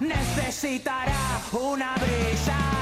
necesitará una brisa.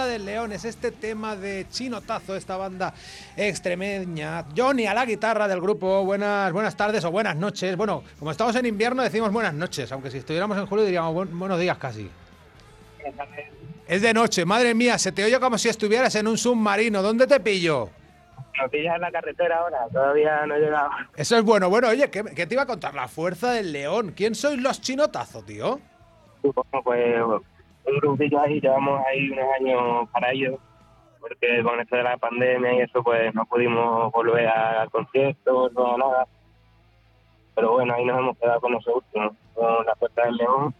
Del León es este tema de Chinotazo, esta banda extremeña. Johnny a la guitarra del grupo. Buenas, buenas tardes o buenas noches. Bueno, como estamos en invierno decimos buenas noches, aunque si estuviéramos en julio diríamos buenos días casi. Es de noche, madre mía, se te oye como si estuvieras en un submarino. ¿Dónde te pillo? Me pillas en la carretera ahora, todavía no he llegado. Eso es bueno. Bueno, oye, ¿qué, te iba a contar? La fuerza del león. ¿Quién sois los chinotazos, tío? pues un grupillo ahí, llevamos ahí unos años para ello, porque con esto de la pandemia y eso, pues no pudimos volver a conciertos, no nada. Pero bueno, ahí nos hemos quedado con nosotros, con la Puerta del León.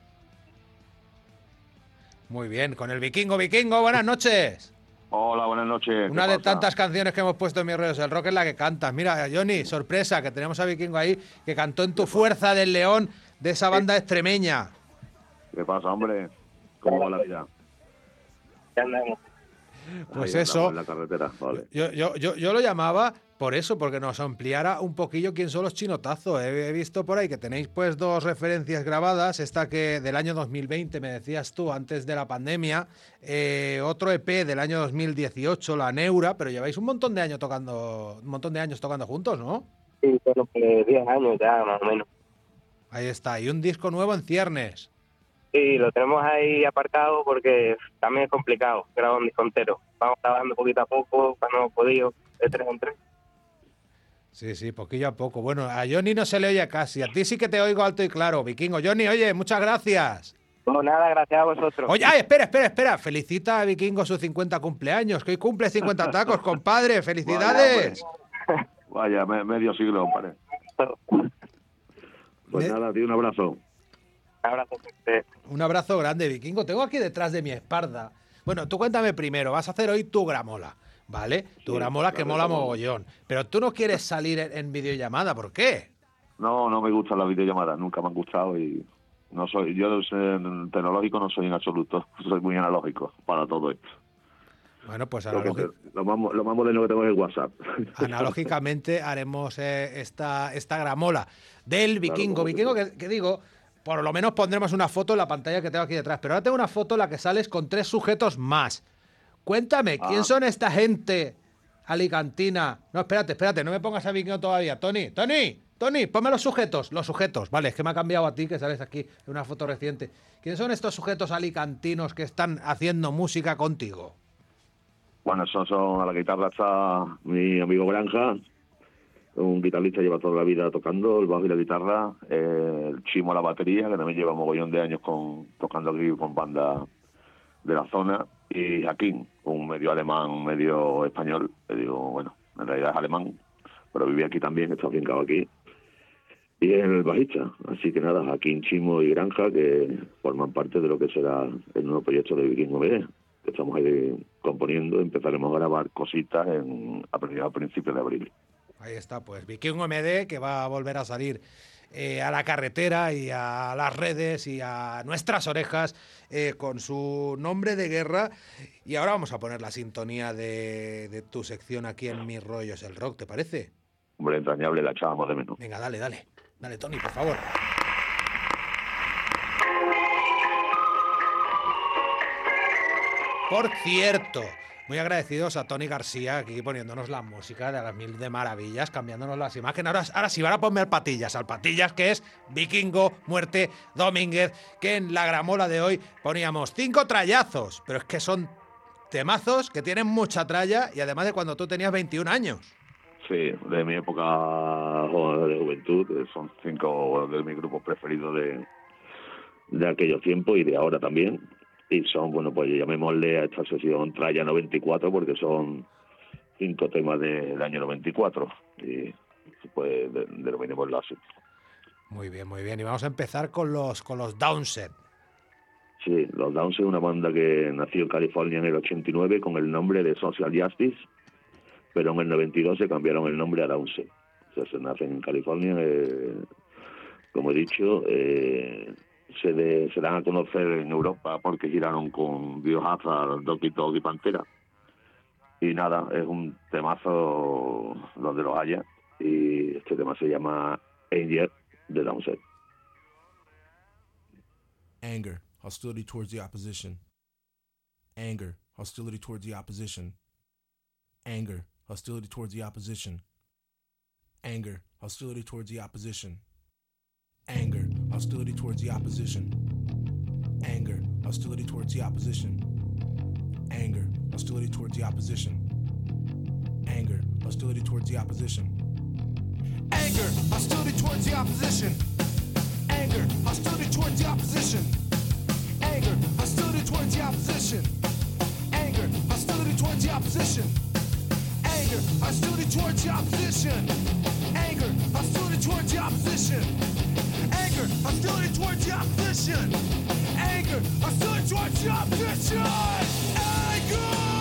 Muy bien, con el Vikingo, Vikingo, buenas noches. Hola, buenas noches. Una de tantas canciones que hemos puesto en mis redes, el rock es la que cantas. Mira, Johnny, sorpresa, que tenemos a Vikingo ahí, que cantó en Tu Fuerza del León de esa banda extremeña. ¿Qué pasa, hombre? ¿Cómo va la vida? Pues eso. yo, lo llamaba por eso, porque nos ampliara un poquillo quién son los chinotazos. He, visto por ahí que tenéis pues dos referencias grabadas. Esta que del año 2020, me decías tú, antes de la pandemia. Eh, otro EP del año 2018, La Neura, pero lleváis un montón de años tocando, un montón de años tocando juntos, ¿no? Sí, bueno, 10 años ya, más o menos. Ahí está. Y un disco nuevo en ciernes. Sí, lo tenemos ahí aparcado porque también es complicado grabar un disco entero. Vamos trabajando poquito a poco, cuando hemos podido, de tres en tres. Sí, sí, poquillo a poco. Bueno, a Johnny no se le oye casi. A ti sí que te oigo alto y claro, Vikingo. Johnny, oye, muchas gracias. No, nada, gracias a vosotros. Oye, ay, espera, espera, espera. Felicita a Vikingo su 50 cumpleaños, que hoy cumple 50 tacos, compadre. ¡Felicidades! Vaya, medio siglo, compadre. Pues nada, tío, un abrazo. Un abrazo grande, Vikingo. Tengo aquí detrás de mi espalda. Bueno, tú cuéntame primero, vas a hacer hoy tu gramola, ¿vale? Tu gramola que mola mogollón. Pero tú no quieres salir en, videollamada, ¿por qué? No, no me gustan las videollamadas, nunca me han gustado y no soy, yo tecnológico no soy en absoluto, soy muy analógico para todo esto. Bueno, pues lo, más, moderno que tengo es WhatsApp. Analógicamente haremos eh, esta, esta gramola del vikingo. vikingo que, digo, por lo menos pondremos una foto en la pantalla que tengo aquí detrás. Pero ahora tengo una foto en la que sales con tres sujetos más. Cuéntame, ¿quién ah. son esta gente alicantina? No, espérate, espérate, no me pongas a vikingo todavía. Tony, Tony, Tony, ponme los sujetos. Los sujetos, vale, es que me ha cambiado a ti, que sales aquí en una foto reciente. ¿Quiénes son estos sujetos alicantinos que están haciendo música contigo? Bueno, son, son a la guitarra está mi amigo Granja, un guitarrista lleva toda la vida tocando el bajo y la guitarra, el Chimo a la batería, que también lleva un mogollón de años con, tocando aquí con bandas de la zona, y Jaquín, un medio alemán, medio español. Le digo, bueno, en realidad es alemán, pero vive aquí también, está afincado aquí. Y es el bajista. Así que nada, Jaquín, Chimo y Granja, que forman parte de lo que será el nuevo proyecto de Vikingo Media, que estamos ahí componiendo. Empezaremos a grabar cositas en, a principios de abril. Ahí está, pues Vikingo MD, que va a volver a salir eh, a la carretera y a las redes y a nuestras orejas eh, con su nombre de guerra. Y ahora vamos a poner la sintonía de, tu sección aquí en Mis Rollos el Rock, ¿te parece? Hombre, entrañable, la echábamos de menos. Venga, dale, dale. Dale, Tony, por favor. Por cierto, muy agradecidos a Tony García aquí poniéndonos la música de las mil de maravillas, cambiándonos las imágenes. Ahora, ahora sí van a poner patillas, al patillas que es Vikingo, Muerte, Domínguez, que en la gramola de hoy poníamos cinco trayazos, pero es que son temazos que tienen mucha tralla y además de cuando tú tenías 21 años. Sí, de mi época de juventud, son cinco de mis grupos preferidos de, de aquellos tiempos y de ahora también y son, bueno, pues llamémosle a esta sesión Traya 94 porque son cinco temas del año 94 y pues denominémoslo así. Muy bien, muy bien. Y vamos a empezar con los con los Downset. Sí, los Downset, una banda que nació en California en el 89 con el nombre de Social Justice, pero en el 92 se cambiaron el nombre a Downset. O sea, se nacen en California, eh, como he dicho, eh, se, se dan a conocer en Europa porque giraron con Biohazard, Doki Dog y Pantera. Y nada, es un temazo donde los haya. Y este tema se llama Angel de Downset. Anger, hostility towards the opposition. Anger, hostility towards the opposition. Anger, hostility towards the opposition. Anger, hostility towards the opposition. Anger, hostility towards the opposition. Anger, hostility towards the opposition. Anger, hostility towards the opposition. Anger, hostility towards the opposition. Anger, hostility towards the opposition. Anger, hostility towards the opposition. Anger, hostility towards the opposition. Anger, hostility towards the opposition. Anger, hostility towards the opposition. Anger, hostility towards the opposition. Anger, hostility towards the opposition. Anger, hostility towards the opposition. Anger!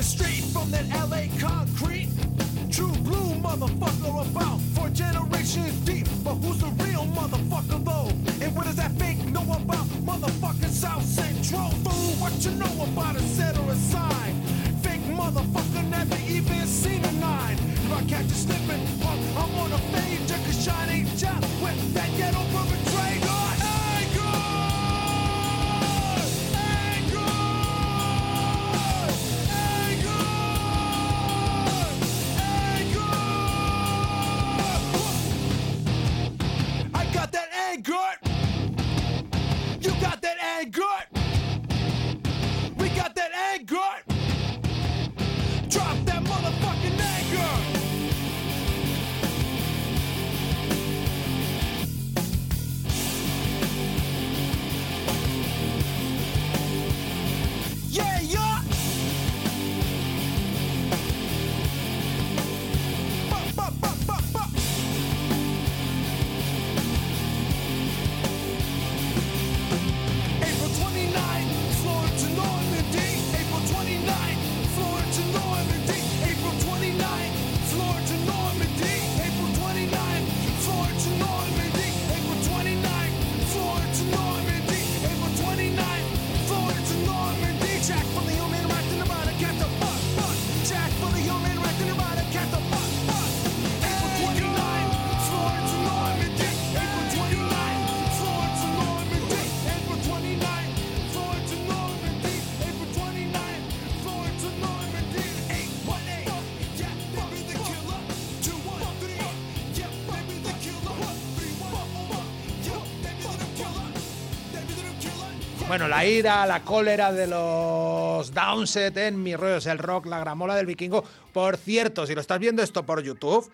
the street from that LA concrete. True blue motherfucker about four generations deep. But who's the real motherfucker though? And what does that fake know about motherfucking South Central? Fool, what you know about a set or a sign? Fake motherfucker never even seen a nine. If I catch you slipping, I'm on a fade, just cause shine job with that ghetto perpetrator. Bueno, la ira, la cólera de los Downset en Mi Rollo es el Rock, la gramola del vikingo. Por cierto, si lo estás viendo esto por YouTube,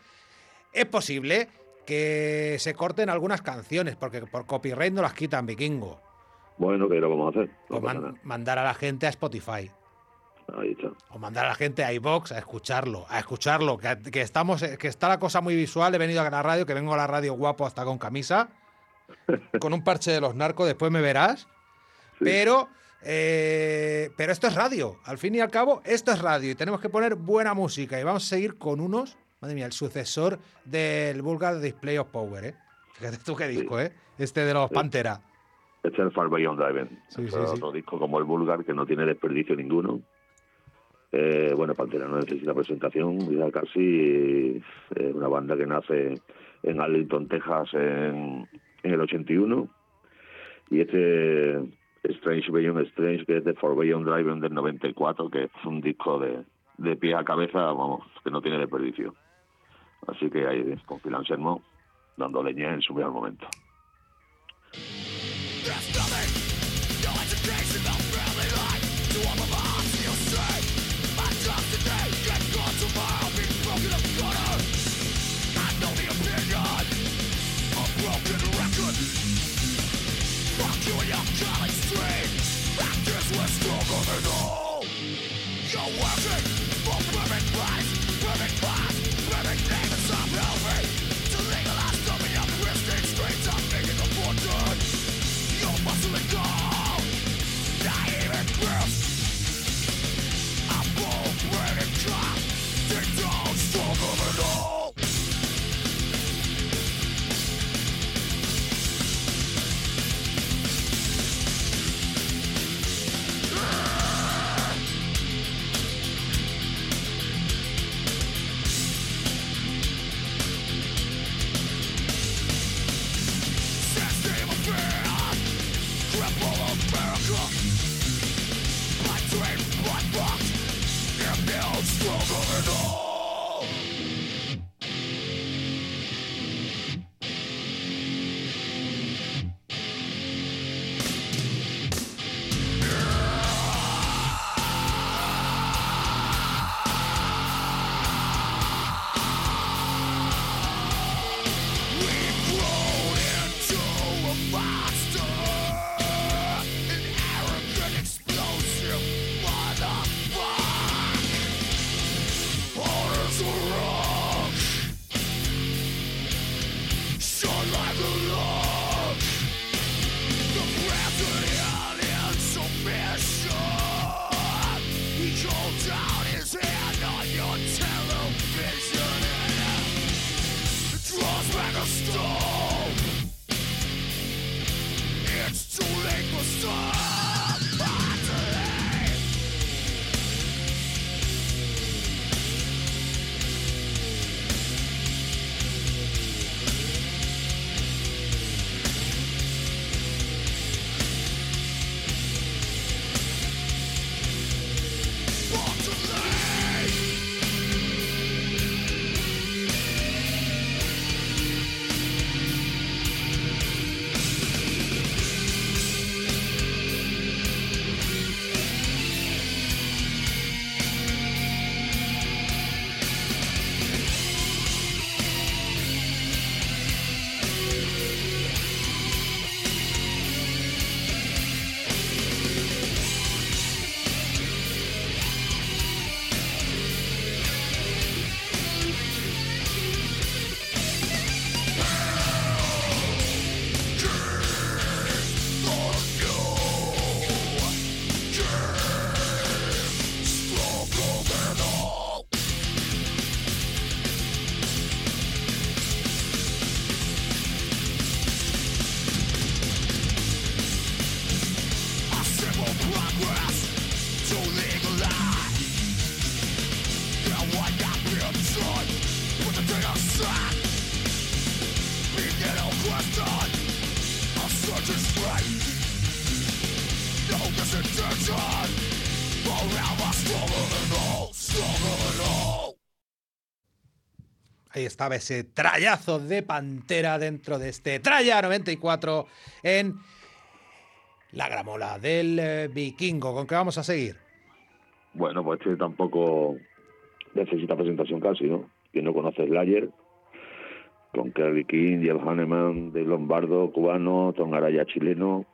es posible que se corten algunas canciones, porque por copyright no las quitan vikingo. Bueno, ¿qué lo vamos a hacer? No O man- mandar a la gente a Spotify. Ahí está. O mandar a la gente a iBox a escucharlo, a escucharlo, que, que estamos, que está la cosa muy visual. He venido a la radio, que vengo a la radio guapo hasta con camisa, con un parche de los narcos, después me verás. Sí. Pero, eh, pero esto es radio. Al fin y al cabo, esto es radio y tenemos que poner buena música. Y vamos a seguir con unos, madre mía, el sucesor del Vulgar Display of Power, ¿eh? Fíjate tú qué disco, ¿eh? Este de los Pantera. Este es el Far Beyond Driving. Sí, Es sí, otro disco como el Vulgar que no tiene desperdicio ninguno. Eh, bueno, Pantera no necesita presentación, ya casi es una banda que nace en Arlington, Texas en, en el 81 y este Strange Beyond Strange que es de For Beyond Driving del 94 que es un disco de, de pie a cabeza, vamos, que no tiene desperdicio. Así que ahí con Phil Anselmo dando leña en su mejor momento. Estaba ese trayazo de Pantera dentro de este Traya 94 en la gramola del eh, vikingo. ¿Con qué vamos a seguir? Bueno, pues este tampoco necesita presentación casi, ¿no? Quien no conoce Slayer, con Kerry King, Jeff Hanneman de Lombardo, cubano, Tom Araya chileno,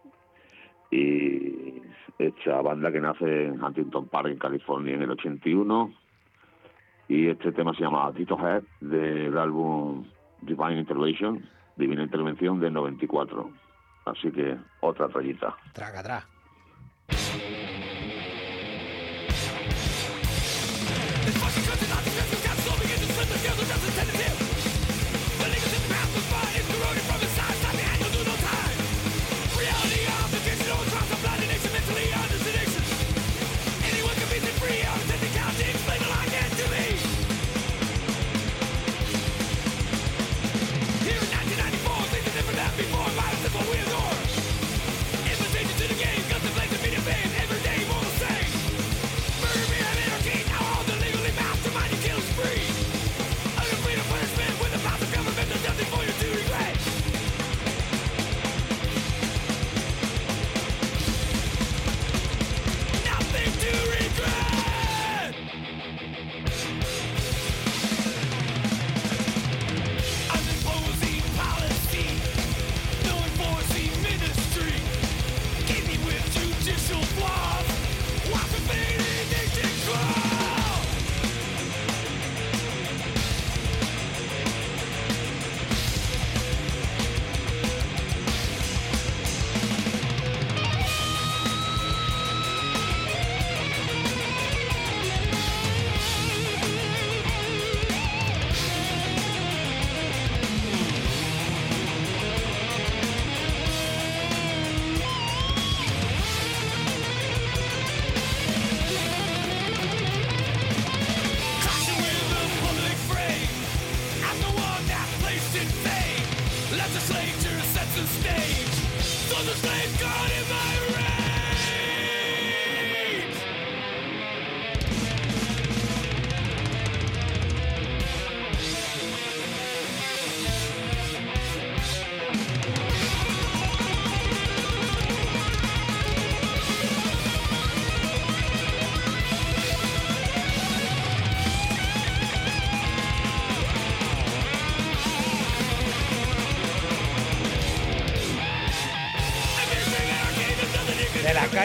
y esta banda que nace en Huntington Park, en California, en el 81. Y este tema se llama Tito Head, del álbum Divine Intervention, Divina Intervención del 94. Así que otra rayita. Traga, traga.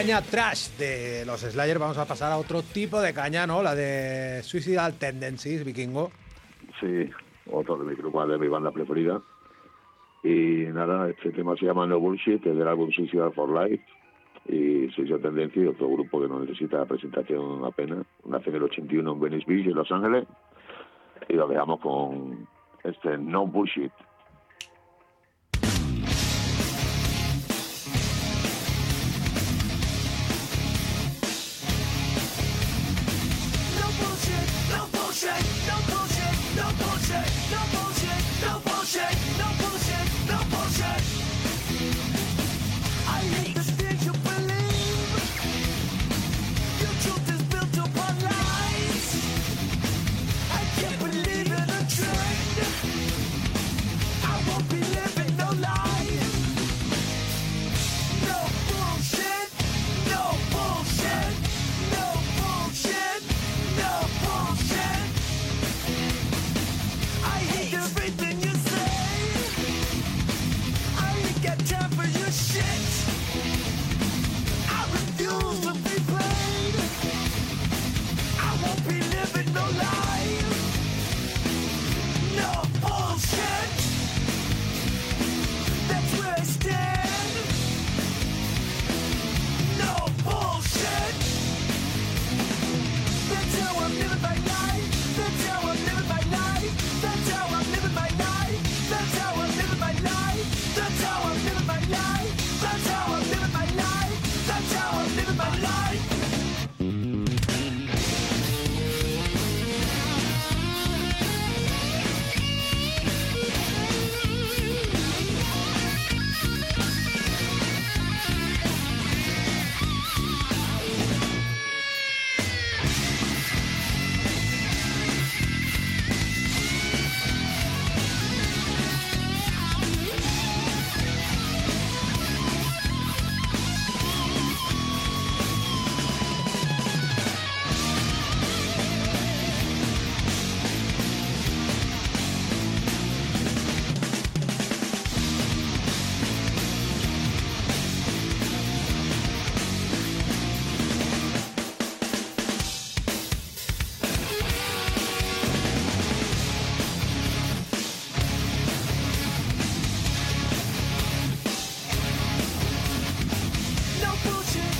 Caña trash de los Slayer vamos a pasar a otro tipo de caña, ¿no? La de Suicidal Tendencies, vikingo. Sí, otro de mi grupo, de mi banda preferida. Y nada, este tema se llama No Bullshit, es del álbum Suicidal for Life. Y Suicidal Tendencies, otro grupo que no necesita presentación apenas. Nace en el 81 en Venice Beach, en Los Ángeles. Y lo dejamos con este No Bullshit. shake illusion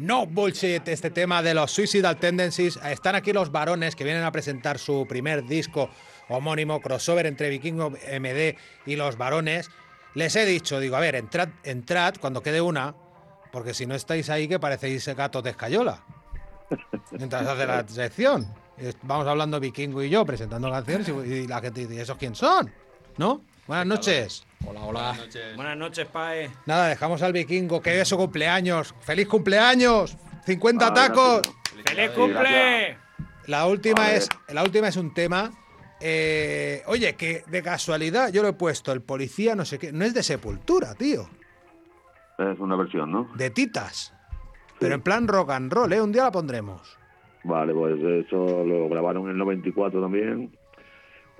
No bullshit, este tema de los Suicidal Tendencies. Están aquí los varones que vienen a presentar su primer disco homónimo, crossover entre Vikingo MD y los varones. Les he dicho, digo, a ver, entrad, entrad cuando quede una, porque si no estáis ahí que parecéis gatos de escayola. Mientras hace la sección. Vamos hablando Vikingo y yo, presentando canciones y, la gente dice, ¿y esos quién son? ¿No? Buenas noches. Hola, hola. Buenas noches, Pae. Nada, dejamos al Vikingo, que es su cumpleaños. ¡Feliz cumpleaños! ¡50 Ah, tacos! gracias. ¡Feliz cumple! La última, es, la última es un tema. eh, oye, que de casualidad yo lo he puesto, el policía, no sé qué. No es de sepultura, tío. Es una versión, ¿no? De titas. Pero en plan rock and roll, ¿eh? Un día la pondremos. Vale, pues eso lo grabaron en el 94 también.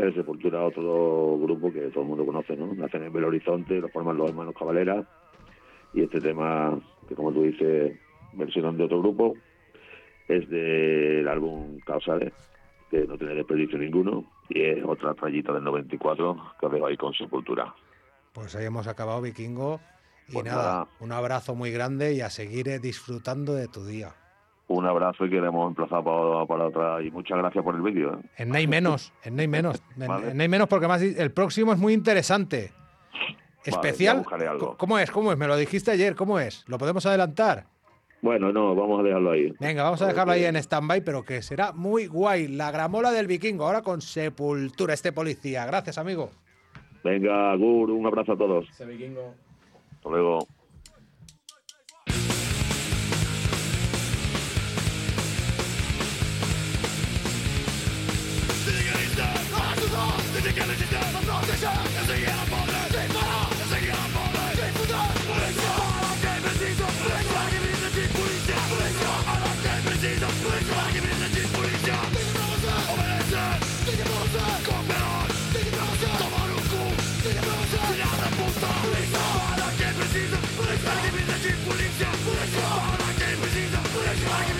El Sepultura, otro grupo que todo el mundo conoce, ¿no? Nacen en Belo Horizonte, lo forman los hermanos Cavalera. Y este tema, que como tú dices, versionan de otro grupo, es del álbum Causales, que no tiene desperdicio ninguno. Y es otra trayita del 94 que os dejo ahí con Sepultura. Pues ahí hemos acabado, Vikingo. Y Pues nada, nada. un abrazo muy grande y a seguir eh, disfrutando de tu día. Un abrazo y queremos emplazar para, para otra. Y muchas gracias por el vídeo. ¿eh? En Nay menos, en Nay menos. En, Vale. en Nay menos porque más el próximo es muy interesante. Especial. buscaré algo. ¿Cómo es? ¿Cómo es? Me lo dijiste ayer, ¿cómo es? ¿Lo podemos adelantar? Bueno, no, vamos a dejarlo ahí. Venga, vamos a dejarlo ahí en stand-by, pero que será muy guay. La gramola del vikingo, ahora con sepultura, este policía. Gracias, amigo. Venga, Gur, un abrazo a todos. Ese vikingo. Hasta luego. Like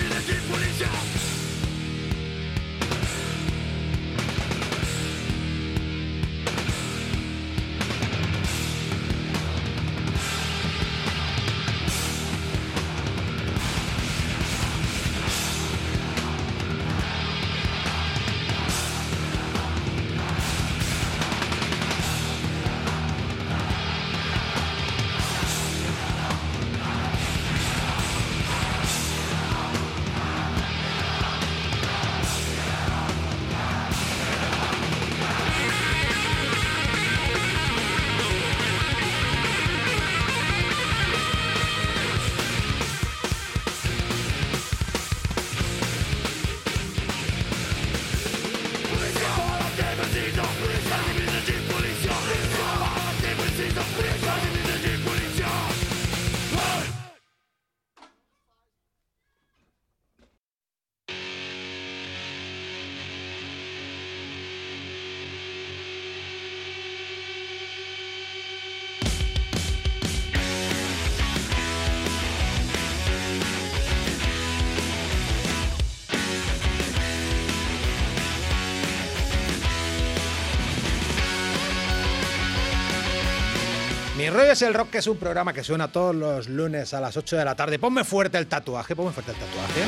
rollo es el rock, que es un programa que suena todos los lunes a las 8 de la tarde. Ponme fuerte el tatuaje, ponme fuerte el tatuaje.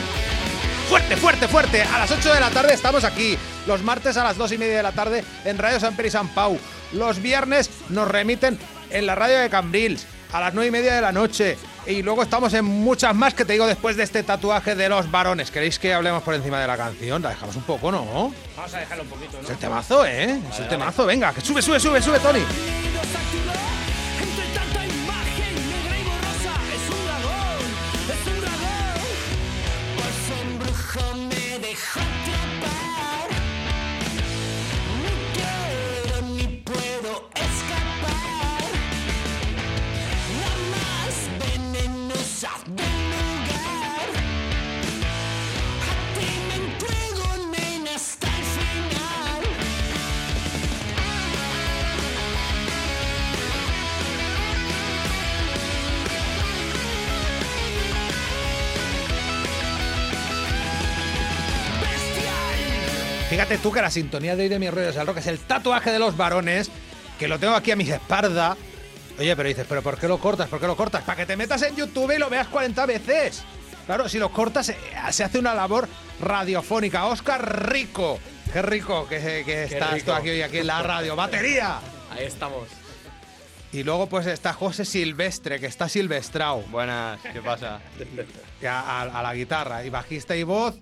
Fuerte, fuerte, fuerte. A las 8 de la tarde estamos aquí. Los martes a las 2 y media de la tarde en Radio San Pere y San Pau. Los viernes nos remiten en la radio de Cambrils a las 9 y media de la noche. Y luego estamos en muchas más que te digo después de este tatuaje de los varones. ¿Queréis que hablemos por encima de la canción? La dejamos un poco, ¿no? Vamos a dejarlo un poquito, Es ¿no? el temazo, ¿eh? Es el temazo. Venga, que sube, sube, sube, sube, Tony. Fíjate tú que la sintonía de hoy de mis rollos del rock es el tatuaje de los varones, que lo tengo aquí a mis espaldas. Oye, pero dices, ¿pero por qué lo cortas? ¿Por qué lo cortas? Para que te metas en YouTube y lo veas 40 veces. Claro, si lo cortas eh, se hace una labor radiofónica. Oscar Rico. Qué rico que, que estás rico. tú aquí hoy aquí en la radio. ¡Batería! Ahí estamos. Y luego pues está José Silvestre, que está silvestrao. Buenas, ¿qué pasa? a, a- a la guitarra. Y bajista y voz.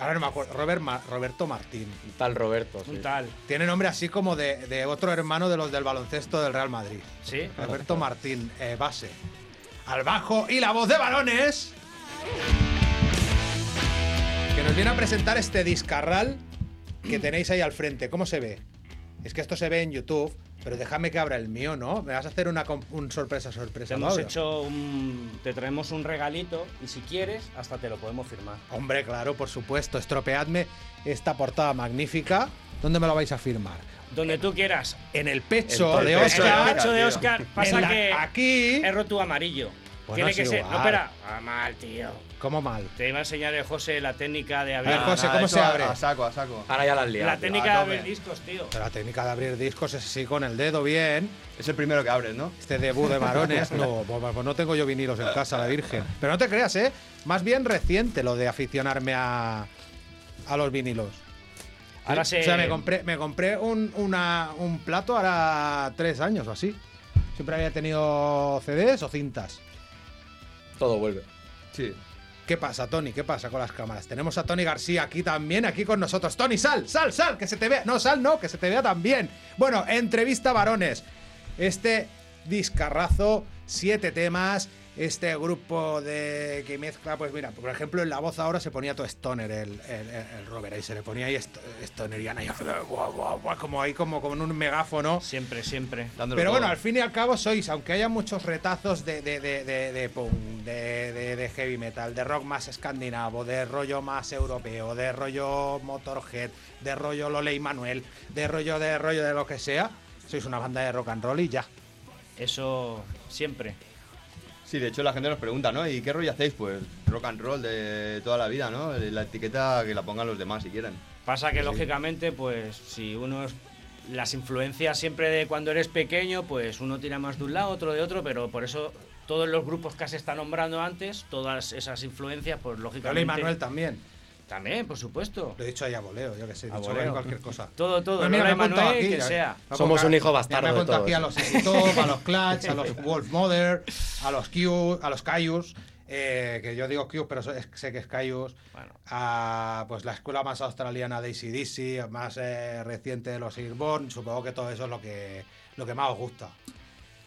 Ahora no me acuerdo. Robert Ma- Roberto Martín. Un tal Roberto. Un sí. tal. Tiene nombre así como de, de otro hermano de los del baloncesto del Real Madrid. Sí. Roberto Martín, eh, base. Al bajo y la voz de varones. Que nos viene a presentar este discarral que tenéis ahí al frente. ¿Cómo se ve? Es que esto se ve en YouTube, pero déjame que abra el mío, ¿no? Me vas a hacer una, com- un sorpresa, sorpresa. Te hemos Mauro? hecho un. Te traemos un regalito y si quieres, hasta te lo podemos firmar. Hombre, claro, por supuesto. Estropeadme esta portada magnífica. ¿Dónde me lo vais a firmar? Donde tú quieras. En el pecho En de el pecho En Oscar. el pecho de. Oscar pasa en la- que aquí. he roto amarillo. Bueno, Tiene que ser. No, espera. Ah, mal, tío. ¿Cómo mal? Te iba a enseñar el José la técnica de A abrir. ver, José, ¿cómo se a- abre? A saco, a saco. Ahora ya la has liado. la técnica a de abrir discos, tío. Pero la técnica de abrir discos es así con el dedo, bien. Es el primero que abres, ¿no? Este debut de varones. No, pues no tengo yo vinilos en casa, la Virgen. Pero no te creas, ¿eh? Más bien reciente lo de aficionarme a, a los vinilos. Ahora O se. sea, me compré, me compré un, una- un plato ahora tres años o así. Siempre había tenido CDs o cintas. Todo vuelve. Sí. ¿Qué pasa, Tony? ¿Qué pasa con las cámaras? Tenemos a Tony García aquí también, aquí con nosotros. Tony, sal, sal, sal, que se te vea. No, sal, no, que se te vea también. Bueno, entrevista varones. Este discarrazo, siete temas. Este grupo de que mezcla, pues mira, por ejemplo, en la voz ahora se ponía todo stoner el, el, el Robert, ahí se le ponía ahí st- stoner y guau, guau, guau, como ahí como con un megáfono. Siempre, siempre. Pero todo. bueno, al fin y al cabo sois, aunque haya muchos retazos de, de, de, de, de punk, de, de- de heavy metal, de rock más escandinavo, de rollo más europeo, de rollo Motorhead, de rollo Lole y Manuel, de rollo de rollo de lo que sea, sois una banda de rock and roll y ya. Eso siempre. Sí, de hecho la gente nos pregunta, ¿no? ¿Y qué rollo hacéis? Pues rock and roll de toda la vida, ¿no? La etiqueta que la pongan los demás si quieren. Pasa que lógicamente, pues si uno es- las influencias siempre de cuando eres pequeño, pues uno tira más de un lado, otro de otro, pero por eso todos los grupos que se está nombrando antes, todas esas influencias, pues lógicamente. y Manuel también. También, por supuesto. Lo he dicho ahí a voleo, yo que sé, he dicho voleo. cualquier cosa. Todo, todo. Pues mira, me Manuel, aquí, que sea. Somos un hijo bastardo Me he todos. aquí a los Easy Top, a los Clutch, a los Wolf Mother, a los Q, a los Cayus, eh, que yo digo Q, pero sé que es Cayus. Bueno. A pues la escuela más australiana de ACDC, más eh, reciente de los Airborne. Supongo que todo eso es lo que, lo que más os gusta.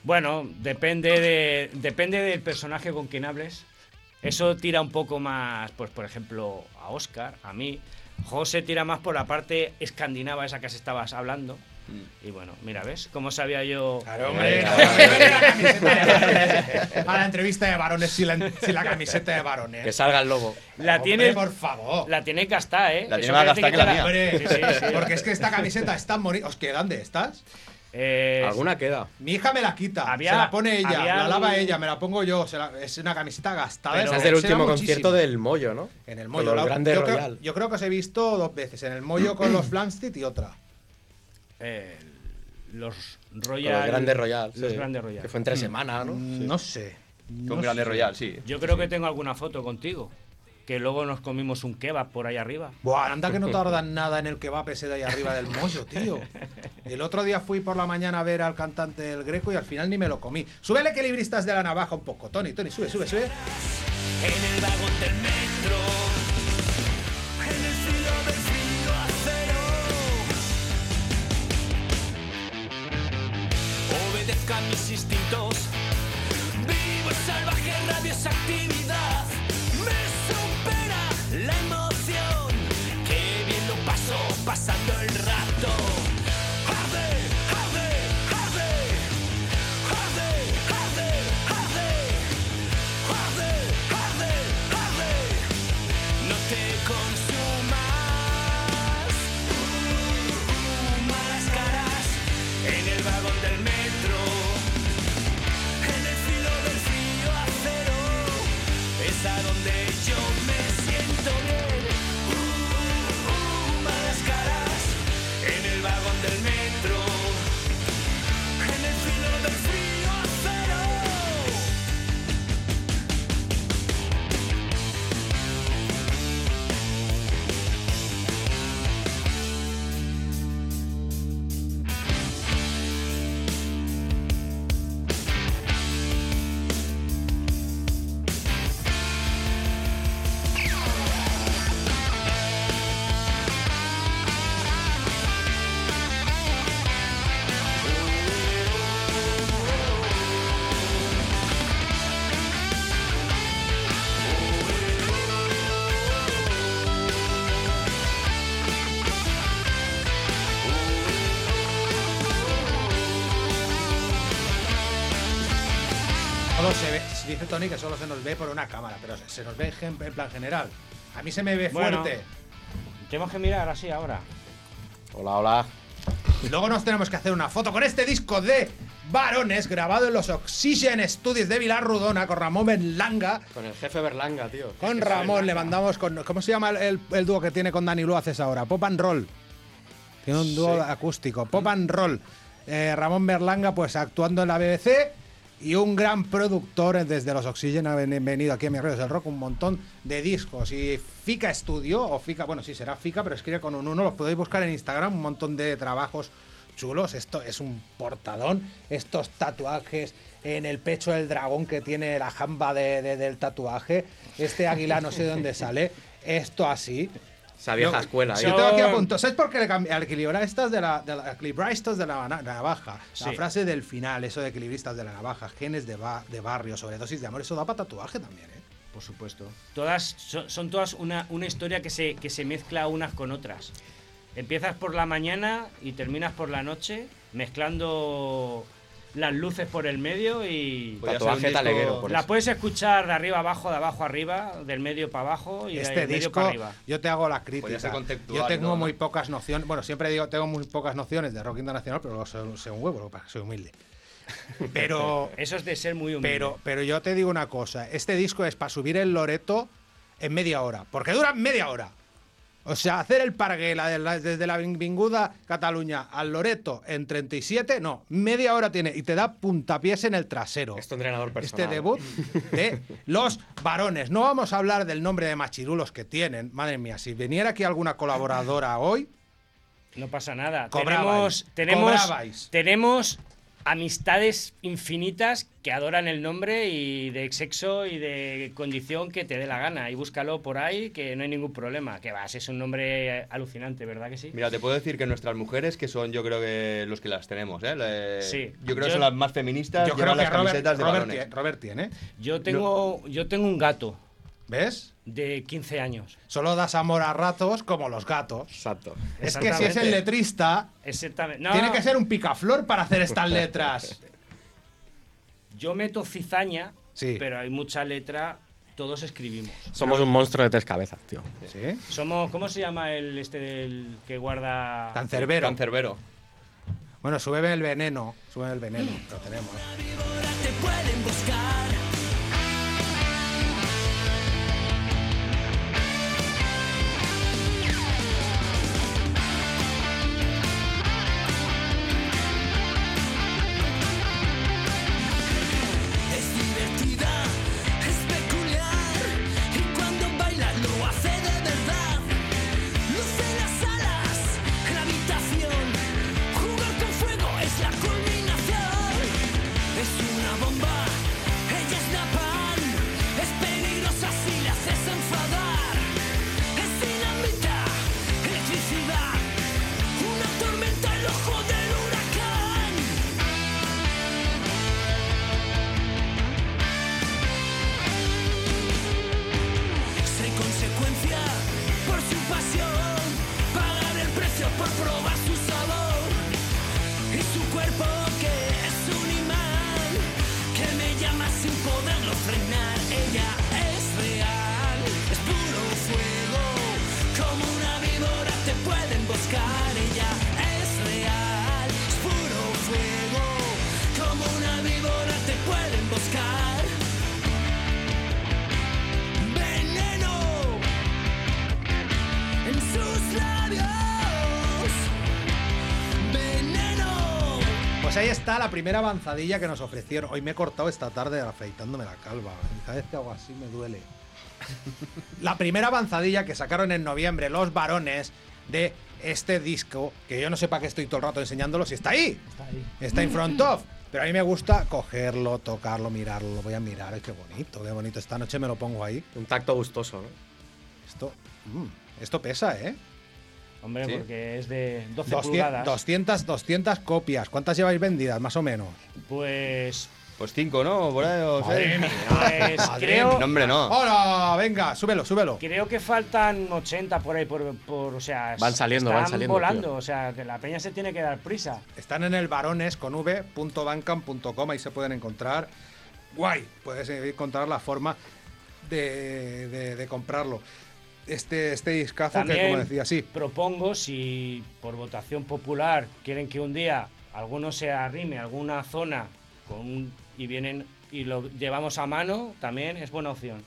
Bueno, depende de depende del personaje con quien hables. Eso tira un poco más, pues por ejemplo, a Oscar, a mí. José tira más por la parte escandinava esa que se estabas hablando. Y bueno, mira, ¿ves? ¿Cómo sabía yo? hombre, que camiseta de varones. A la entrevista de varones sin la, sin la camiseta de varones. Que salga el lobo. La Hombre, tiene, por favor. la tiene gastada, ¿eh? La tiene más gastada que la mía. Hombre, Sí, sí, sí. porque es que esta camiseta es tan bonita. ¿Os quedan de estas? Eh, Alguna queda. Mi hija me la quita, Había- se la pone ella, había la lava un- ella, me la pongo yo. se la- es una camiseta gastada. Pero- se es da último concierto del Mollo, ¿no? En el Mollo. la- Grande yo, creo, Royal. yo creo que os he visto dos veces. En el Mollo con los Flamsteed y otra. eh, los Royal. los Grande Royal. Los sí. Grande Royal. Que fue entre semana, ¿no? Mm, No sé. Con no Grande sé. Royal, sí. Yo creo que tengo alguna foto contigo. Que luego nos comimos un kebab por ahí arriba. Buah, anda que no tardan nada en el kebab ese de ahí arriba del Mollo, tío. El otro día fui por la mañana a ver al cantante del Greco y al final ni me lo comí. Súbele equilibristas de la navaja un poco, Tony. Tony, sube, sube, sube. En el vagón del metro, en el filo del. Obedezca mis instintos, Tony que solo se nos ve por una cámara, pero se, nos ve en, plan general. A mí se me ve Bueno. fuerte. Tenemos que mirar así ahora. Hola, hola. Y luego nos tenemos que hacer una foto con este disco de varones grabado en los Oxygen Studios de Vilar Rudona con Ramón Berlanga. Con el jefe Berlanga, tío. Con Ramón le mandamos con. ¿Cómo se llama el, el- el dúo que tiene con Dani Lu haces ahora? Pop and Roll. Tiene un dúo acústico. Pop and Roll. Eh, Ramón Berlanga, pues actuando en la BBC. Y un gran productor desde los Oxygen ha ven- venido aquí a mis redes del rock, un montón de discos. Y Fica Studio, o Fica, bueno, sí será Fica, pero escribe con un uno, los podéis buscar en Instagram, un montón de trabajos chulos. Esto es un portadón. Estos tatuajes en el pecho del dragón que tiene la jamba de- del tatuaje. Este águila no sé de dónde sale. Esto así. Esa vieja Yo- escuela. Yo tengo aquí a punto. ¿Sabes por qué le cambié? Al equilibristas de la, de la- equilibristas de la na- navaja. La Sí. frase del final, eso de equilibristas de la navaja, genes de, ba- de barrio, sobredosis de amor, eso da para tatuaje también, ¿eh? Por supuesto. Todas son, son todas una, una historia que se, que se mezcla unas con otras. Empiezas por la mañana y terminas por la noche, mezclando las luces por el medio y ser Tatuaje taleguero, por la eso. puedes escuchar de arriba abajo, de abajo arriba, del medio para abajo y Este del medio disco, para arriba. yo te hago la Podría crítica. Yo tengo ¿no? muy pocas nociones, bueno, siempre digo, tengo muy pocas nociones de rock internacional, pero luego soy, soy un huevo, soy humilde. Pero, Eso es de ser muy humilde. pero, pero yo te digo una cosa, este disco es para subir el Loreto en media hora, porque dura media hora. O sea, hacer el la- desde la Vinguda Cataluña al Loreto en 37, no, media hora tiene y te da puntapiés en el trasero. Es tu entrenador Este personal. debut de los varones. No vamos a hablar del nombre de machirulos que tienen. Madre mía, si viniera aquí alguna colaboradora hoy, No pasa nada. Cobrabais, tenemos, tenemos, cobrabais. tenemos amistades infinitas que adoran el nombre y de sexo y de condición que te dé la gana. Y búscalo por ahí, que no hay ningún problema. Que vas, es un nombre alucinante, ¿verdad que sí? Mira, te puedo decir que nuestras mujeres, que son yo creo que los que las tenemos, ¿eh? Le- Sí. Yo creo que son las más feministas, yo creo que las Robert, camisetas de Robert varones. tiene, Robert tiene. Yo tengo, yo tengo un gato ¿Ves? de 15 años. Solo das amor a ratos como los gatos. Exacto. Es que si es el letrista, Exactamente. No, tiene que ser un picaflor para hacer estas letras. Yo meto cizaña, Sí. pero hay mucha letra, todos escribimos. Somos un monstruo de tres cabezas, tío. ¿Sí? Somos, ¿cómo se llama el este del que guarda Cancerbero. Cancerbero. Bueno, súbeme el veneno. Súbeme el veneno. Lo tenemos. te pueden buscar. Pues ahí está la primera avanzadilla que nos ofrecieron. Hoy me he cortado esta tarde afeitándome la calva. Cada vez que hago así me duele. La primera avanzadilla que sacaron en noviembre los varones de este disco, que yo no sé para qué estoy todo el rato enseñándolo, si está ahí. Está ahí. Está in front of. Pero a mí me gusta cogerlo, tocarlo, mirarlo. Lo voy a mirar. Ay, qué bonito, qué bonito. Esta noche me lo pongo ahí. Un tacto gustoso, ¿no? Esto, mm, esto pesa, ¿eh? Hombre, Sí. porque es de 12 200, pulgadas. 200, 200 copias. ¿Cuántas lleváis vendidas, más o menos? Pues, Pues cinco, ¿no? Por ahí, o Madre seis. mía. pues Madre creo, No, hombre, no. ¡Hola! Venga, súbelo, súbelo. creo que faltan 80 por ahí, por, por- o sea, Van saliendo, están van saliendo, volando, tío. o sea, que la peña se tiene que dar prisa. Están en el varones con v.bancam.com, ahí se pueden encontrar. guay. Puedes encontrar la forma de, de- de comprarlo. Este, este discazo que, También como decía, sí. propongo, si por votación popular quieren que un día alguno se arrime a alguna zona con un- y vienen y lo llevamos a mano, también es buena opción.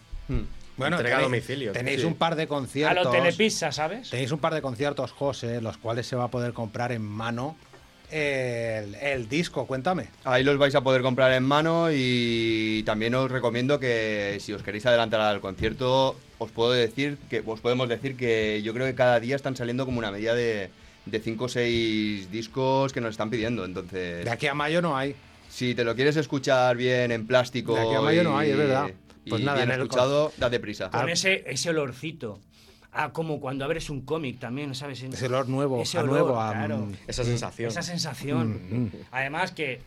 Bueno, Entrega a tenéis, domicilio. tenéis Sí. un par de A conciertos. lo Telepizza, ¿sabes? Tenéis un par de conciertos, José, los cuales se va a poder comprar en mano el, el disco. Cuéntame. Ahí los vais a poder comprar en mano y también os recomiendo que si os queréis adelantar al concierto, os puedo decir que os podemos decir que yo creo que cada día están saliendo como una media de 5 o 6 discos que nos están pidiendo. Entonces, De aquí a mayo no hay. si te lo quieres escuchar bien en plástico De aquí a mayo no hay, es verdad. y Pues nada, bien en el escuchado, date prisa. Con ese, ese olorcito. Ah, como cuando abres un cómic también, ¿sabes? Ese olor nuevo, Ese a olor, nuevo, a- claro. mm, Esa sensación. Esa sensación. Mm, mm. Además que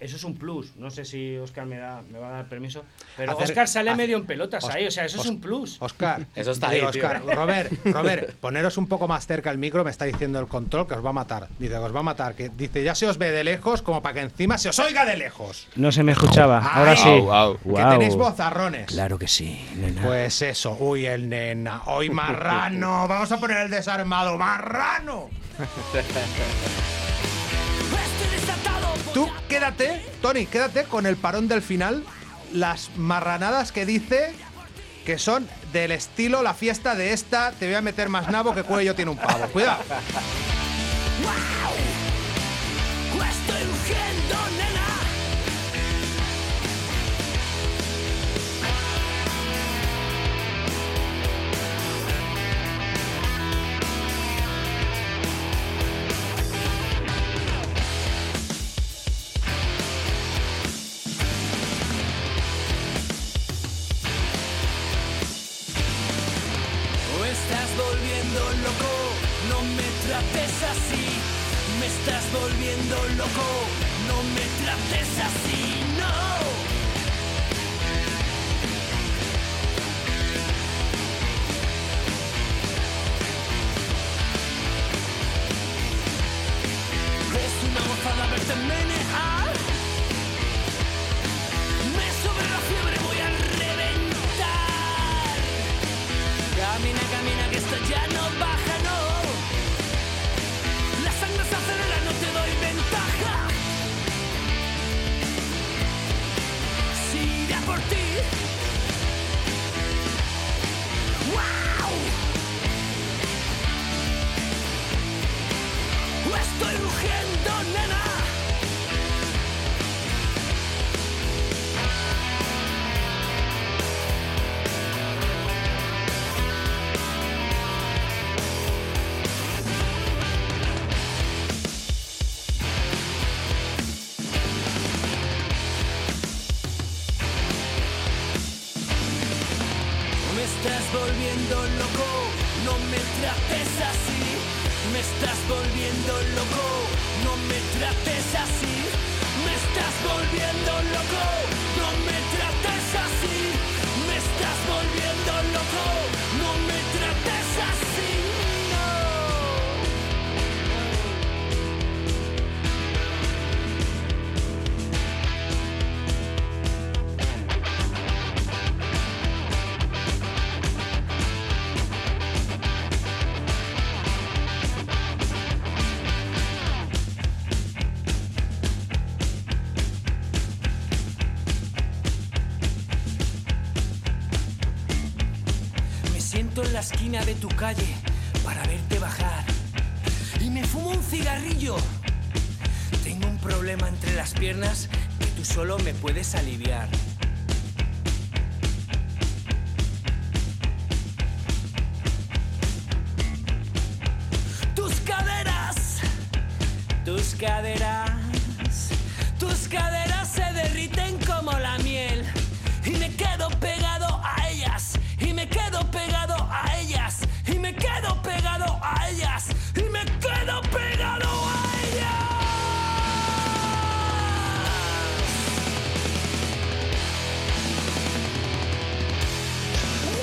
eso es un plus. No sé si Oscar me, da, me va a dar permiso. Pero Hacer- Oscar sale hacer- medio en pelotas ahí. O sea, eso es un plus. Oscar. Eso está ahí, tío. Oscar, Robert, Robert, poneros un poco más cerca el micro, me está diciendo el control que os va a matar. Dice que os va a matar. Que dice, ya se os ve de lejos, como para que encima se os oiga de lejos. No se me escuchaba. Ahora sí. Au, au. Que tenéis vozarrones. Claro que sí, nena. Pues eso, uy, el nena, hoy marrano, vamos a poner el desarmado, marrano. Quédate, Tony, quédate con el parón del final, las marranadas que dice que son del estilo la fiesta de esta, te voy a meter más nabo que cuello tiene un pavo. Cuidado.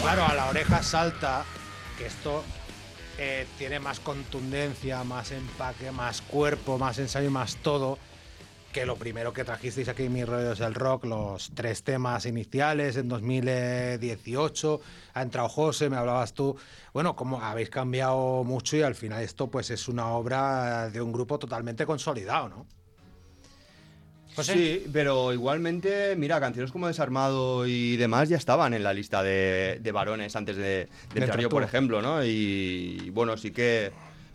Claro, a la oreja salta que esto eh, tiene más contundencia, más empaque, más cuerpo, más ensayo, más todo que lo primero que trajisteis aquí en Mis Rollos del Rock, los tres temas iniciales en 2018, ha entrado José, me hablabas tú, bueno, como habéis cambiado mucho y al final esto pues es una obra de un grupo totalmente consolidado, ¿no? José. Sí, pero igualmente, mira, canciones como Desarmado y demás ya estaban en la lista de, de varones antes de, de tú. por ejemplo, ¿no? Y, bueno, sí que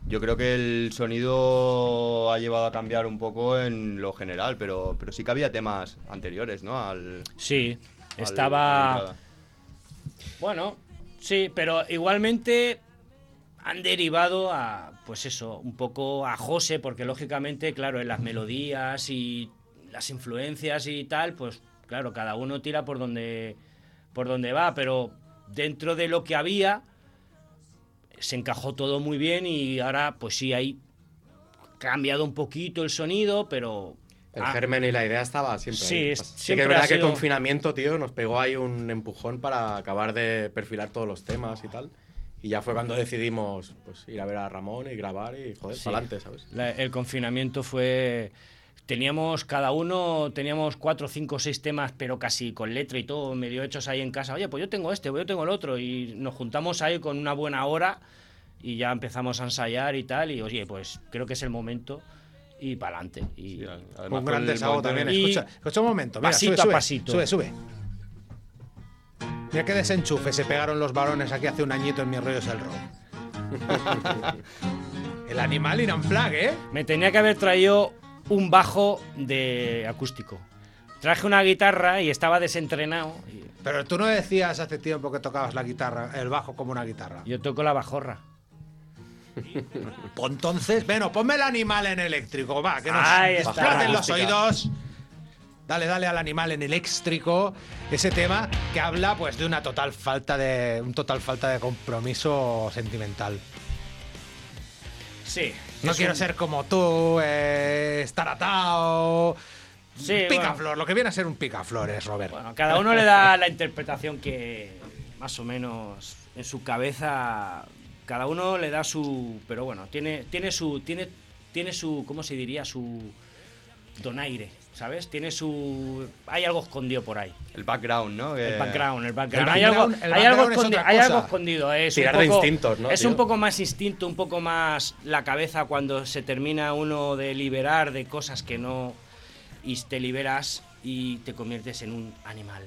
yo creo que el sonido ha llevado a cambiar un poco en lo general, pero, pero sí que había temas anteriores, ¿no? Al, Sí, al- estaba... Bueno, sí, pero igualmente han derivado a, pues eso, un poco a José, porque lógicamente, claro, en las melodías y las influencias y tal, pues claro, cada uno tira por donde, por donde va, pero dentro de lo que había se encajó todo muy bien y ahora, pues sí, hay cambiado un poquito el sonido, pero El Ah. germen y la idea estaba siempre. Sí, ahí. es- sí que siempre es verdad ha que el sido- confinamiento, tío, nos pegó ahí un empujón para acabar de perfilar todos los temas y tal. Y ya fue cuando decidimos pues, ir a ver a Ramón y grabar y joder, Sí. para adelante, ¿sabes? La- el confinamiento fue. Teníamos cada uno, teníamos cuatro, cinco, seis temas, pero casi con letra y todo, medio hechos ahí en casa. Oye, pues yo tengo este, pues yo tengo el otro. Y nos juntamos ahí con una buena hora y ya empezamos a ensayar y tal. Y oye, pues creo que es el momento y para adelante. Y Sí, además Un con gran desahogo también. Y- Escucha, escucha un momento. Mira, pasito sube, a sube, pasito. Sube, sube. Mira qué desenchufe se pegaron los varones aquí hace un añito en mis rollos el rock. el animal in unplug, ¿eh? me tenía que haber traído un bajo de acústico. Traje una guitarra y estaba desentrenado. y Pero tú no decías hace tiempo que tocabas la guitarra, el bajo como una guitarra. yo toco la bajorra. Pues entonces, bueno, ponme el animal en eléctrico, va, que nos Ahí está. los oídos. Dale, dale al animal en eléctrico. Ese tema que habla pues de una total falta de un total falta de compromiso sentimental. Sí. No es quiero un- ser como tú, eh, estar atado. Sí, picaflor, lo que viene a ser un picaflores, Robert. Bueno, cada uno le da la interpretación que más o menos en su cabeza. Cada uno le da su. Pero bueno, tiene, tiene su. Tiene, tiene su. ¿Cómo se diría? Su donaire, ¿sabes? Tiene su. Hay algo escondido por ahí. El background, ¿no? Que- El background, el background. El hay algo, background- el hay algo, background es escondi- otra hay cosa. algo escondido. Es Tirar un de poco, instintos, ¿no, Es tío? un poco más instinto, un poco más la cabeza cuando se termina uno de liberar de cosas que no. Y te liberas y te conviertes en un animal.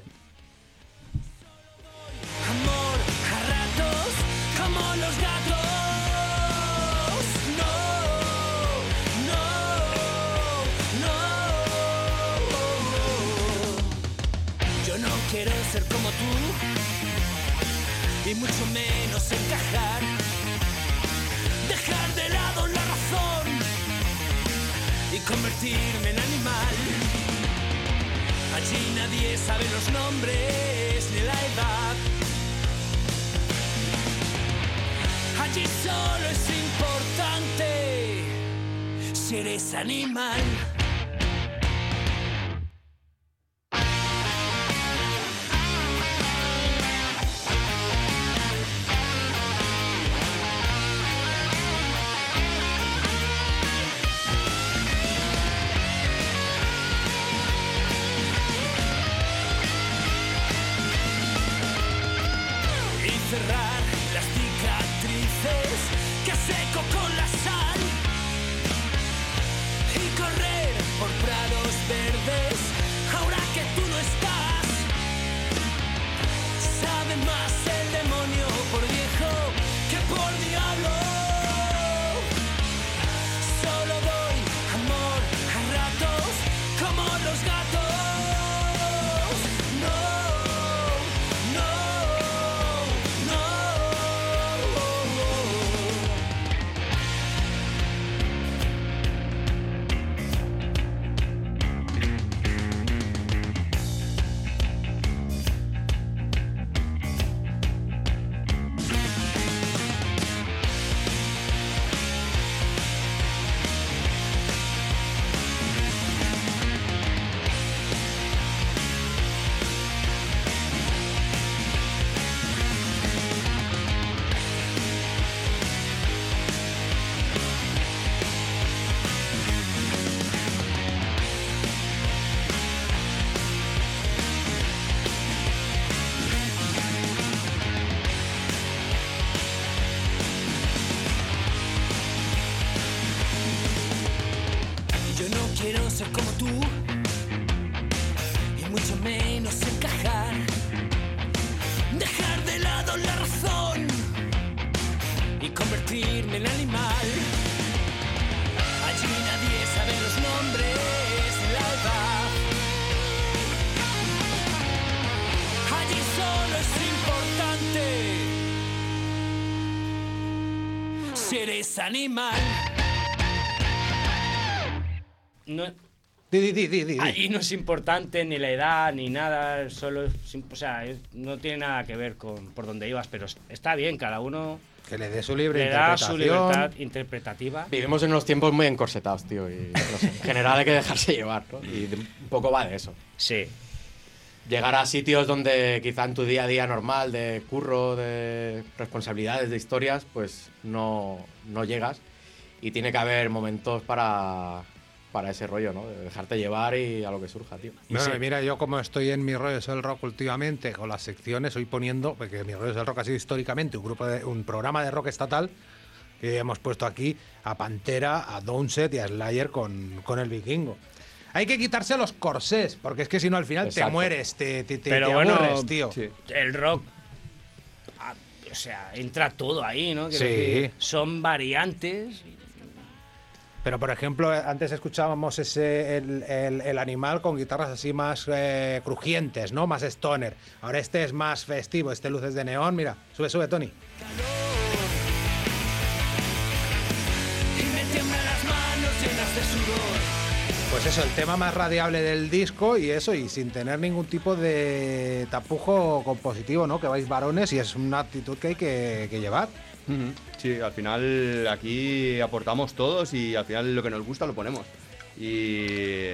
Amor a ratos como los gatos. Quiero ser como tú y mucho menos encajar. Dejar de lado la razón y convertirme en animal. Allí nadie sabe los nombres ni la edad. Allí solo es importante si eres animal. Ser como tú y mucho menos encajar. Dejar de lado la razón y convertirme en animal. Allí nadie sabe los nombres del alba. Allí solo es importante ser ese animal. No, Di, di, di, di, di. Ahí no es importante ni la edad ni nada, solo o sea, no tiene nada que ver con por dónde ibas, pero es- está bien, cada uno Que le dé su libre le da su libertad interpretativa. Vivimos en unos tiempos muy encorsetados, tío, y no sé, en general hay que dejarse llevar, ¿no? Y un poco va de eso. Sí. Llegar a sitios donde quizá en tu día a día normal, de curro, de responsabilidades, de historias, pues no, no llegas. Y tiene que haber momentos para, para ese rollo, ¿no? De dejarte llevar y a lo que surja, tío. Bueno, y mira, yo como estoy en mi rollo es el rock últimamente, con las secciones, hoy poniendo, porque mi rollo es el rock ha sido históricamente un grupo de, un programa de rock estatal, y hemos puesto aquí a Pantera, a Downset y a Slayer con, con el vikingo. Hay que quitarse los corsés, porque es que si no al final te Exacto. mueres, te, te, te- Pero te bueno, aburres, tío. Sí. El rock, ah, o sea, entra todo ahí, ¿no? Sí. son variantes. Pero por ejemplo, eh, antes escuchábamos ese el, animal con guitarras así más eh, crujientes, ¿no? Más stoner. Ahora este es más festivo, este luces de neón. Mira, sube, sube, Tony. Pues eso, el tema más radiable del disco y eso, y sin tener ningún tipo de tapujo compositivo, ¿no? Que vais varones y es una actitud que hay que llevar. Sí, al final aquí aportamos todos y al final lo que nos gusta lo ponemos. Y,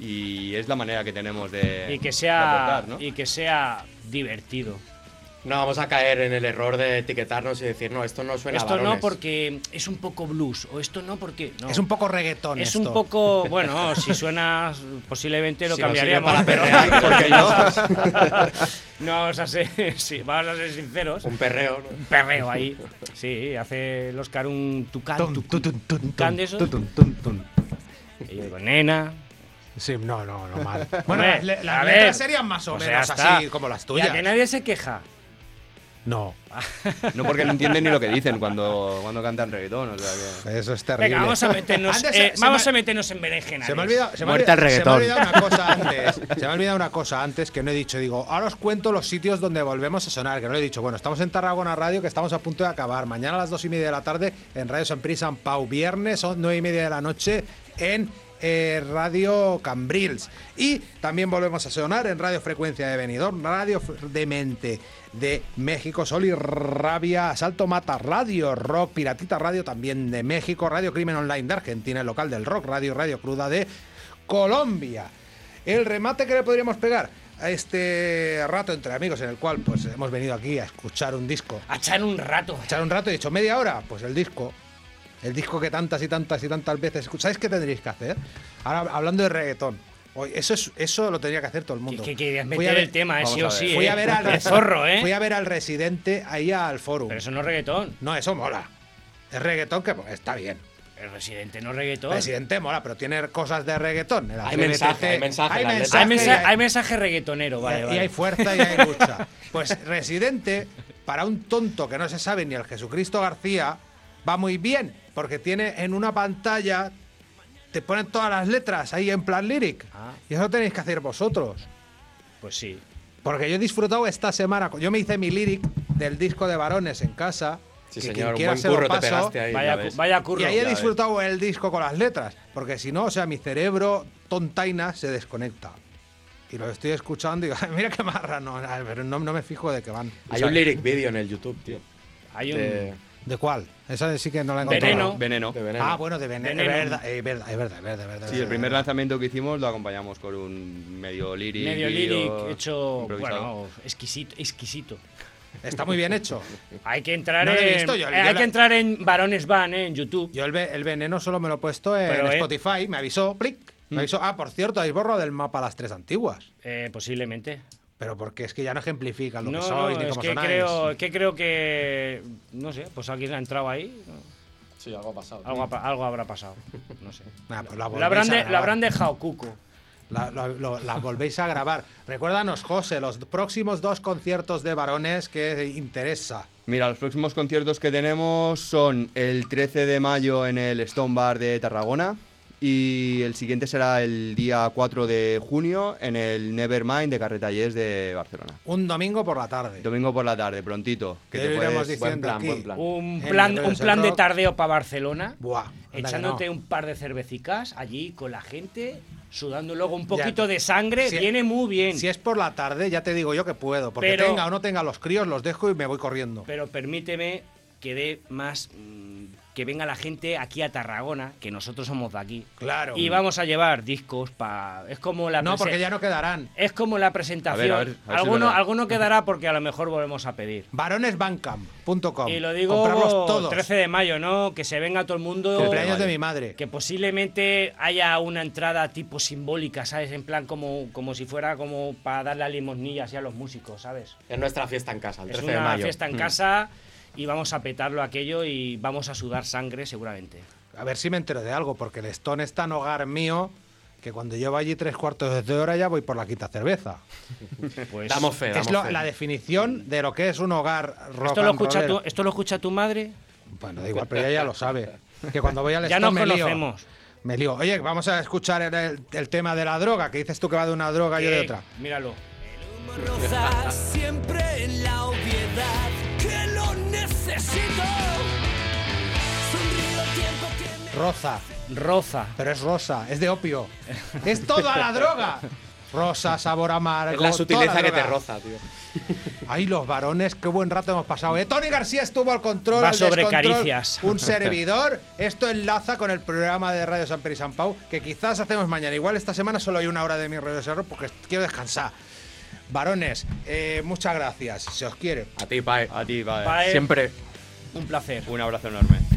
y es la manera que tenemos de, y que de sea aportar, ¿no? y que sea divertido. No vamos a caer en el error de etiquetarnos y decir, no, esto no suena a esto no varones". porque es un poco blues o esto no porque no. Es un poco reggaetón Es esto. un poco, bueno, si suena posiblemente lo Si cambiaríamos, para pero perrear, ¿por qué no? no vamos a ser, sí, vamos a ser sinceros. Un perreo, ¿no? Un perreo ahí. Sí, hace el Oscar un tucán, Tun, tu- tun, tun, de esos. Y yo digo, nena. Sí, no, no, no mal. Bueno, las, letras serían más o menos ya está. así como las tuyas. a que nadie se queja. No, No porque no entienden ni lo que dicen cuando, cuando cantan reggaetón. O sea que... eso es terrible. Venga, vamos a meternos, Antes se- eh, se vamos me- a meternos en berenjena. Se me ha olvidado, se me se me ha olvidado una cosa antes. Se me ha olvidado una cosa antes que no he dicho. Digo, ahora os cuento los sitios donde volvemos a sonar, que no lo he dicho. Bueno, estamos en Tarragona Radio, que estamos a punto de acabar. Mañana a las dos y media de la tarde en Radio San Pri San Pau. Viernes son nueve y media de la noche en eh, Radio Cambrils. Y también volvemos a sonar en Radio Frecuencia de Benidorm, Radio F- de Mente de México, Sol y Rabia, Asalto Mata, Radio Rock, Piratita Radio también de México, Radio Crimen Online de Argentina, el local del rock, Radio Radio Cruda de Colombia. El remate que le podríamos pegar a este rato entre amigos en el cual pues hemos venido aquí a escuchar un disco. A echar un rato. Echar un rato y he dicho media hora, pues el disco. El disco que tantas y tantas y tantas veces escucháis. ¿Sabéis qué tendréis que hacer? Ahora hablando de reggaetón. Eso, es, eso lo tendría que hacer todo el mundo. Que, que querías Fui meter a ver- el tema, eh, sí o sí. Fui eh. a ver al zorro, ¿eh? Fui a ver al residente ahí al forum. Pero eso no es reggaetón. No, eso mola. Es reggaetón que pues, está bien. El residente no es reggaetón. Residente mola, pero tiene cosas de reggaetón. El Hay mensaje, hay mensaje. Hay, y mensa- hay mensaje reggaetonero, vale, y, vale. hay fuerza y hay lucha. Pues Residente, para un tonto que no se sabe ni el Jesucristo García, va muy bien, porque tiene en una pantalla, te ponen todas las letras ahí en plan lyric. Ah. Y eso tenéis que hacer vosotros. Pues sí. Porque yo he disfrutado esta semana, yo me hice mi lyric del disco de varones en casa. Sí, que quien señor, un quiera buen se lo curro te paso. pegaste ahí. Vaya, curro. Y ahí he disfrutado el disco con las letras, porque si no, o sea, mi cerebro tontaina se desconecta. Y lo estoy escuchando y digo, mira qué marra, no, pero no, no me fijo de qué van. Hay un lyric video en el YouTube, tío. Hay un. De, ¿De cuál? Esa sí que no la he encontrado. Veneno. Veneno. de veneno. Ah, bueno, de veneno. Veneno. Es verdad, es verdad, es verdad, es verdad, es verdad, Sí, el primer lanzamiento que hicimos lo acompañamos con un medio lyric. medio lyric hecho, bueno, exquisito, exquisito. Está muy bien hecho. Hay que entrar No lo he en visto yo, eh, yo hay la- que entrar en Varones Van eh, en YouTube. Yo el, ve- el veneno solo me lo he puesto en Pero, eh. Spotify, me avisó, plic, me avisó. Ah, por cierto, habéis borrado del mapa las tres antiguas. Eh, posiblemente. Pero porque es que ya no ejemplifican lo No, que sois no, ni es cómo que sonáis. creo, que creo que no sé, pues alguien ha entrado ahí. Sí, algo ha pasado. Algo, ha algo habrá pasado. No sé. Nah, pues la La habrán, de- la habrán dejado cuco. La, lo- la volvéis a grabar. Recuérdanos, José, los próximos dos conciertos de varones que interesa. Mira, los próximos conciertos que tenemos son el 13 de mayo en el Stone Bar de Tarragona y el siguiente será el día 4 de junio en el Nevermind de Carretallers de Barcelona. Un domingo por la tarde. Domingo por la tarde, prontito. Que te puedes- diciendo buen plan, aquí. buen plan. Un plan, un plan de tardeo para Barcelona. Buah, Echándote no. un par de cervecicas allí con la gente, sudando luego un Ya. poquito de sangre, Si- viene muy bien. Si es por la tarde, ya te digo yo que puedo. Porque Pero- tenga o no tenga los críos, los dejo y me voy corriendo. Pero permíteme que dé más. mm, que venga la gente aquí a Tarragona, que nosotros somos de aquí. Claro. Y vamos a llevar discos para. Es como la No, porque ya no quedarán. Es como la presentación. A ver, a ver, a ver si es alguno, alguno quedará porque a lo mejor volvemos a pedir. Varonesbancamp.com. Y lo digo todos. 13 de mayo, ¿no? Que se venga todo el mundo. Cumpleaños de mi madre. Que posiblemente haya una entrada tipo simbólica, ¿sabes? En plan como, como si fuera como para dar las limosnillas ya a los músicos, ¿sabes? Es nuestra fiesta en casa, el Es 13 de una mayo. fiesta en Mm. casa y vamos a petarlo aquello y vamos a sudar sangre seguramente. A ver si me entero de algo, porque el Stone es tan hogar mío que cuando llevo allí tres cuartos de hora ya voy por la quita cerveza. Pues Damos fe, es damos lo- fe. la definición de lo que es un hogar rock ¿Esto lo, escucha tu, ¿Esto lo escucha tu madre? Bueno, da igual, pero ella ya lo sabe. Que cuando voy al Ya Stone nos me lío. conocemos. Me lío. Oye, vamos a escuchar el, el- el tema de la droga, que dices tú que va de una droga y yo de otra. Míralo. roza siempre en la obviedad necesito. Sonrío tiempo que me Roza, Roza. pero es rosa, es de opio. es toda la droga. Rosa, sabor amargo. Es la sutileza que te roza, tío. Ay, los varones, qué buen rato hemos pasado. ¿eh? Tony García estuvo al control. Va al sobre descontrol, caricias. Un servidor. Esto enlaza con el programa de Radio San Peri San Pau, que quizás hacemos mañana. Igual esta semana solo hay una hora de mi Radio Serro porque quiero descansar. Varones, eh, muchas gracias. Se os quiere. A ti, Pae. A ti. Pae, Siempre. Un placer. Un abrazo enorme.